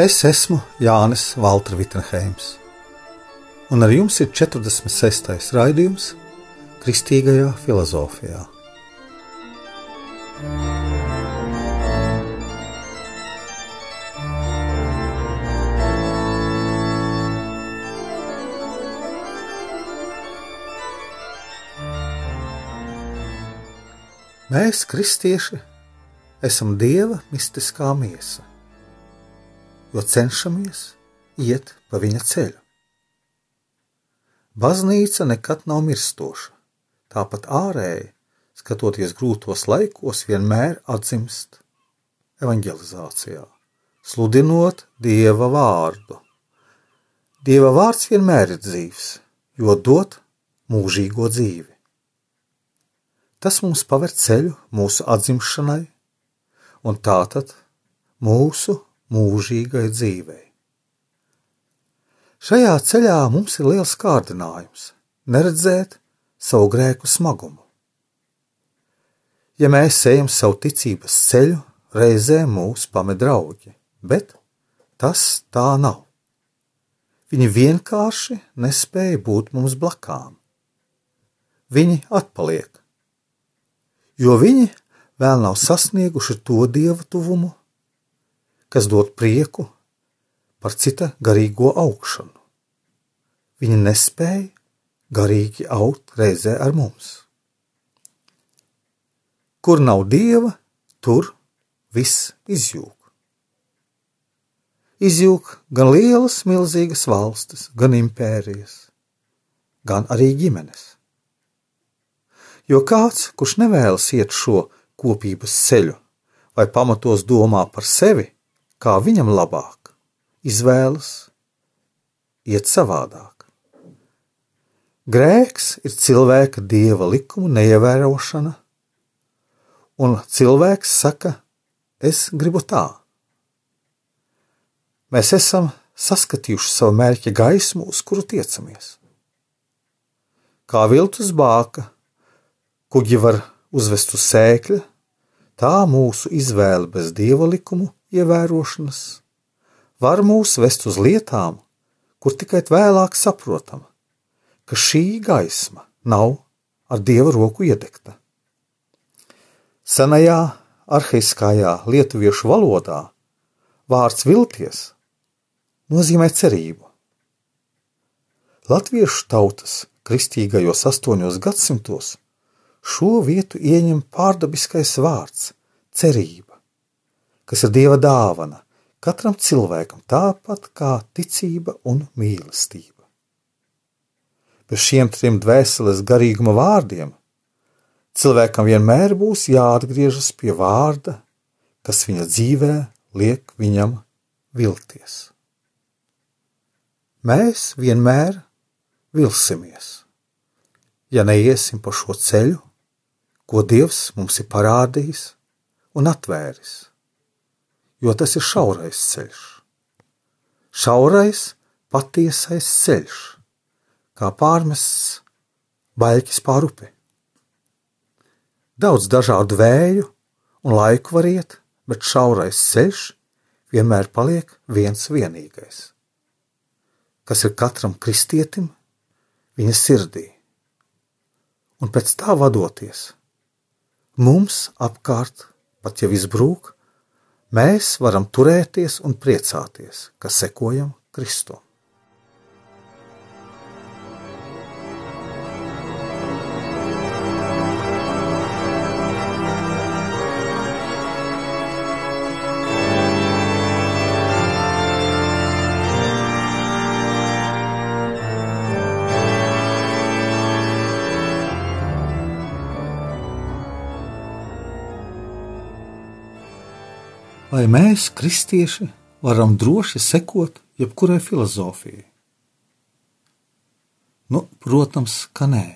Es esmu Jānis Valtra Vitsenheims, un ar jums ir 46. raidījums Kristīgajā filozofijā. Mēs, kristieši, esam dieva mistiskā miesa jo cenšamies iet pa viņa ceļu. Baznīca nekad nav mirstoša, tāpat ārēji, skatoties grūtos laikos, vienmēr atzimst evanģelizācijā, sludinot Dieva vārdu. Dieva vārds vienmēr ir dzīves, jo dod mūžīgo dzīvi. Tas mums paver ceļu mūsu atzimšanai, un tātad mūsu mūžīgai dzīvei. Šajā ceļā mums ir liels kārdinājums - neredzēt savu grēku smagumu. Ja mēs ejam savu ticības ceļu, reizē mūs pamet draugi, bet tas tā nav. Viņi vienkārši nespēja būt mums blakām. Viņi atpaliek, jo viņi vēl nav sasnieguši to dievu tuvumu, kas dod prieku par cita garīgo augšanu. Viņi nespēja garīgi augt reizē ar mums. Kur nav dieva, tur viss izjūg. Izjūg gan lielas, milzīgas valstis, gan impērijas, gan arī ģimenes. Jo kāds, kurš nevēlas iet šo kopības ceļu, vai pamatos domā par sevi, kā viņam labāk, izvēlas iet savādāk. Grēks ir cilvēka dieva likumu neievērošana, un cilvēks saka, es gribu tā. Mēs esam saskatījuši savu mērķa gaismu, uz kuru tiecamies. Kā viltus bāka, kuģi var uzvest uz sēkļa, tā mūsu izvēle bez dieva likumu ievērošanas var mūs vest uz lietām, kur tikai vēlāk saprotam, ka šī gaisma nav ar dieva roku iedegta. Senajā arhaiskajā lietuviešu valodā vārds vilties nozīmē cerību. Latviešu tautas kristīgajos astoņos gadsimtos šo vietu ieņem pārdabiskais vārds - cerība kas ir Dieva dāvana katram cilvēkam, tāpat kā ticība un mīlestība. Bez šiem trim dvēseles garīguma vārdiem cilvēkam vienmēr būs jāatgriežas pie vārda, kas viņa dzīvē liek viņam vilties. Mēs vienmēr vilsimies, ja neiesim pa šo ceļu, ko Dievs mums ir parādījis un atvēris jo tas ir šaurais ceļš. Šaurais, patiesais ceļš, kā pārmests baļķis pār upi. Daudz dažādu vēju un laiku var iet, bet šaurais ceļš vienmēr paliek viens vienīgais, kas ir katram kristietim viņa sirdī. Un pēc tā vadoties, mums apkārt, pat ja viss brūk, mēs varam turēties un priecāties, ka sekojam Kristum. Vai mēs, kristieši, varam droši sekot jebkurai filozofijai? Nu, protams, ka nē.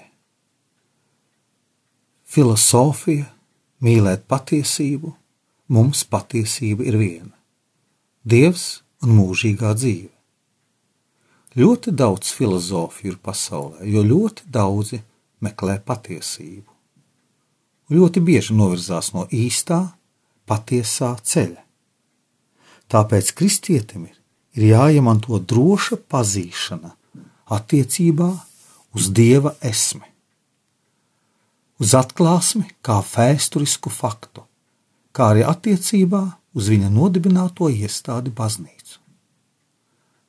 Filosofija, mīlēt patiesību, mums patiesība ir viena - Dievs un mūžīgā dzīve. Ļoti daudz filozofiju ir pasaulē, jo ļoti daudzi meklē patiesību. Ļoti bieži novirzās no īstā, patiesā ceļa. Tāpēc kristietim ir, ir jāiemanto droša pazīšana attiecībā uz dieva esmi, uz atklāsmi kā vēsturisku faktu, kā arī attiecībā uz viņa nodibināto iestādi baznīcu,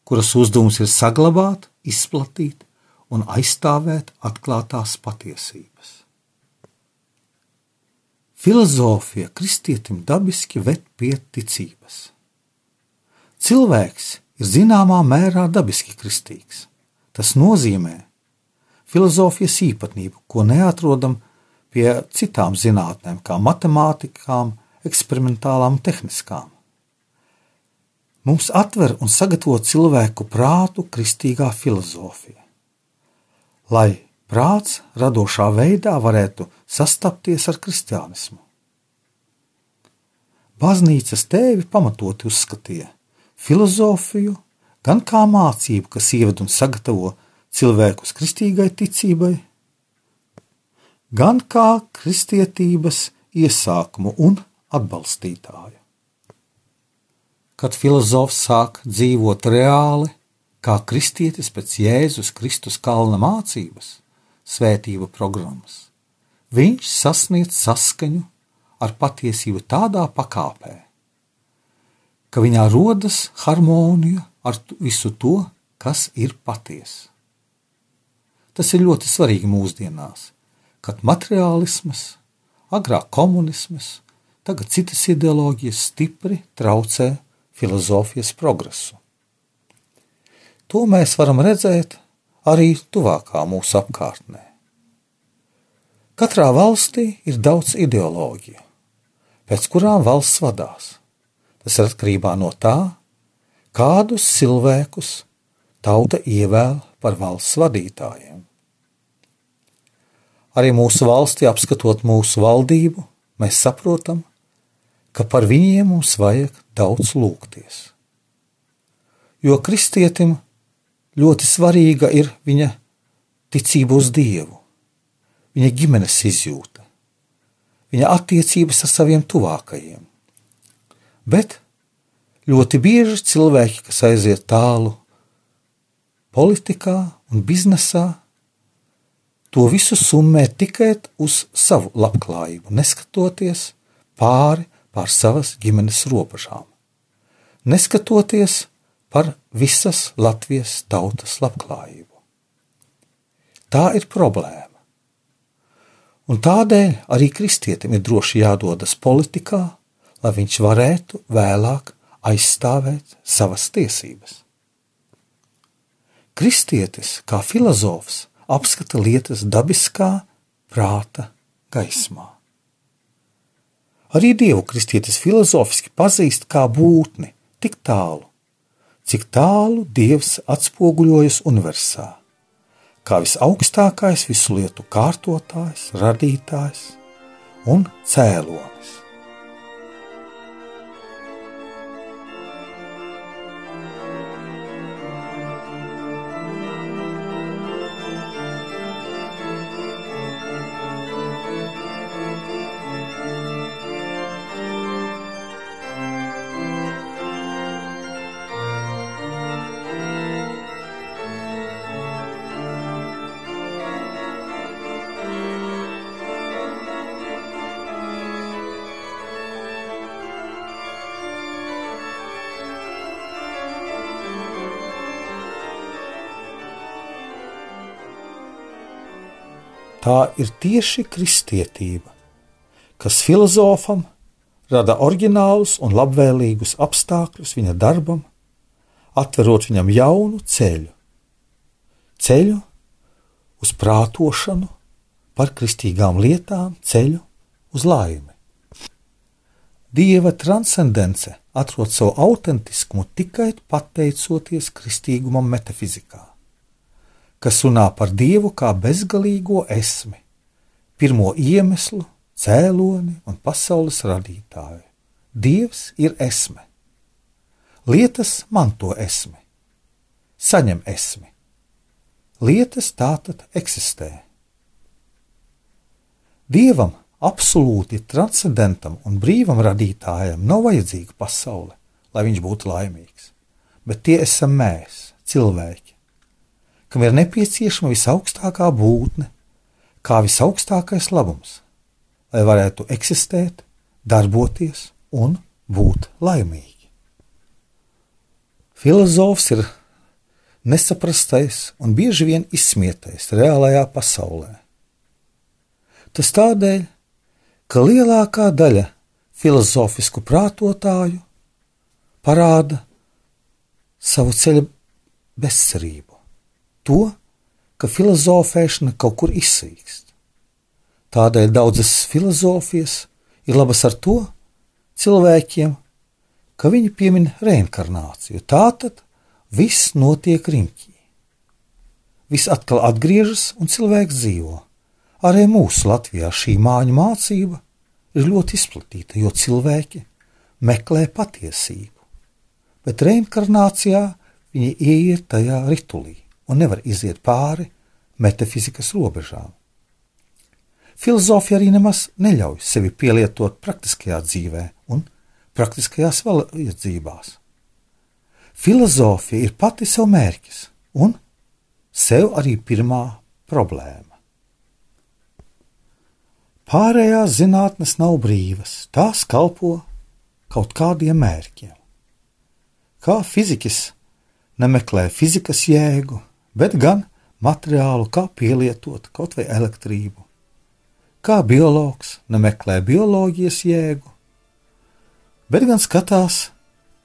kuras uzdevums ir saglabāt, izplatīt un aizstāvēt atklātās patiesības. Filozofija kristietim dabiski ved pie ticības. Cilvēks ir zināmā mērā dabiski kristīgs. Tas nozīmē filozofijas īpatnību, ko neatrodam pie citām zinātnēm, kā matemātikām, eksperimentālām tehniskām. Mums atver un sagatavo cilvēku prātu kristīgā filozofija, lai prāts radošā veidā varētu sastapties ar kristiānismu. Baznīcas tēvi pamatoti uzskatīja filozofiju gan kā mācību, kas ieved un sagatavo cilvēkus kristīgai ticībai, gan kā kristietības iesākumu un atbalstītāju. Kad filozofs sāk dzīvot reāli, kā kristietis pēc Jēzus Kristus kalna mācības, svētību programmas. Viņš sasniedz saskaņu ar patiesību tādā pakāpē, ka viņā rodas harmonija ar visu to, kas ir patiesa. Tas ir ļoti svarīgi mūsdienās, kad materiālisms, agrāk komunisms, tagad citas ideoloģijas stipri traucē filozofijas progresu. To mēs varam redzēt arī tuvākā mūsu apkārtnē. Katrā valstī ir daudz ideoloģiju, pēc kurām valsts vadās. Tas ir atkarībā no tā, kādus cilvēkus tauta ievēl par valsts vadītājiem. Arī mūsu valstī, apskatot mūsu valdību, mēs saprotam, ka par viņiem mums vajag daudz lūgties. Jo kristietim ļoti svarīga ir viņa ticība uz Dievu, viņa ģimenes izjūta, viņa attiecības ar saviem tuvākajiem. Bet ļoti bieži cilvēki, kas aiziet tālu politikā un biznesā, to visu summē tikai uz savu labklājību, neskatoties pāri pār savas ģimenes robežām, neskatoties par visas Latvijas tautas labklājību. Tā ir problēma. Un tādēļ arī kristietim ir droši jādodas politikā, lai viņš varētu vēlāk aizstāvēt savas tiesības. Kristietis, kā filozofs, apskata lietas dabiskā prāta gaismā. Arī dievu kristietis filozofiski pazīst kā būtni tik tālu, cik tālu Dievs atspoguļojas universā, kā visaugstākais visu lietu kārtotājs, radītājs un cēlonis. Tā ir tieši kristietība, kas filozofam rada oriģinālus un labvēlīgus apstākļus viņa darbam, atverot viņam jaunu ceļu, ceļu uz prātošanu par kristīgām lietām, ceļu uz laimi. Dieva transcendence atrod savu autentiskumu tikai pateicoties kristīgumam metafizikā, kas runā par Dievu kā bezgalīgo esmi, pirmo iemeslu, cēloni un pasaules radītāju. Dievs ir esme. Lietas manto esmi, saņem esmi. Lietas tātad eksistē. Dievam absolūti transcendentam un brīvam radītājam nav vajadzīga pasaule, lai viņš būtu laimīgs. Bet tie esam mēs, cilvēki, kam ir nepieciešama visaugstākā būtne, kā visaugstākais labums, lai varētu eksistēt, darboties un būt laimīgi. Filozofs ir nesaprastais un bieži vien izsmietais reālajā pasaulē. Tas tādēļ, ka lielākā daļa filozofisku prātotāju parāda savu ceļu bezcerību, to, ka filozofēšana kaut kur izsīkst. Tādēļ daudzas filozofijas ir labas ar to cilvēkiem, ka viņi piemin reinkarnāciju. Tātad viss notiek riņķī. Viss atkal atgriežas un cilvēks dzīvo. Arī mūsu Latvijā šī māņu mācība ir ļoti izplatīta, jo cilvēki meklē patiesību, bet reinkarnācijā viņi ieiet tajā ritulī un nevar iziet pāri metafizikas robežām. Filozofija arī nemaz neļauj sevi pielietot praktiskajā dzīvē un praktiskajās vajadzībās. Filozofija ir pati sev mērķis un sev arī pirmā problēma. Pārējās zinātnes nav brīvas, tās kalpo kaut kādiem mērķiem. Kā fizikas nemeklē fizikas jēgu, bet gan materiālu, kā pielietot kaut vai elektrību. Kā biologs nemeklē bioloģijas jēgu, bet gan skatās,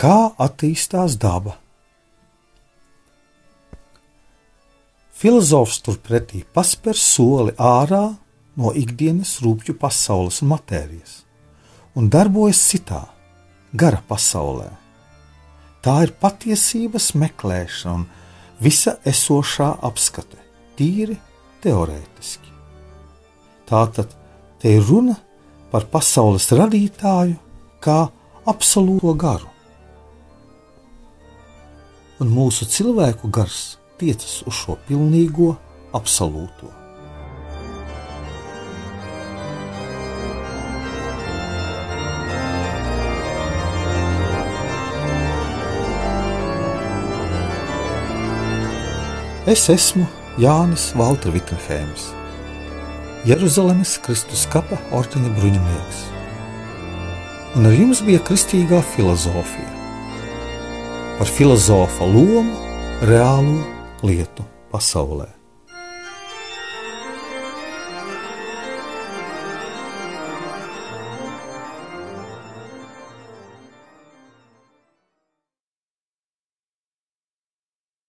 kā attīstās daba. Filozofs turpretī paspēr soli ārā no ikdienas rūpju pasaules un matērijas, un darbojas citā, gara pasaulē. Tā ir patiesības meklēšana un visa esošā apskate, tīri teorētiski. Tātad te ir runa par pasaules radītāju kā absolūto garu. Un mūsu cilvēku gars tiecas uz šo pilnīgo absolūto. Es esmu Jānis Valtra Vitsenheims, Jeruzalemes Kristus kapa ordeņa bruņinieks. Un ar jums bija kristīgā filozofija par filozofa lomu reālo lietu pasaulē.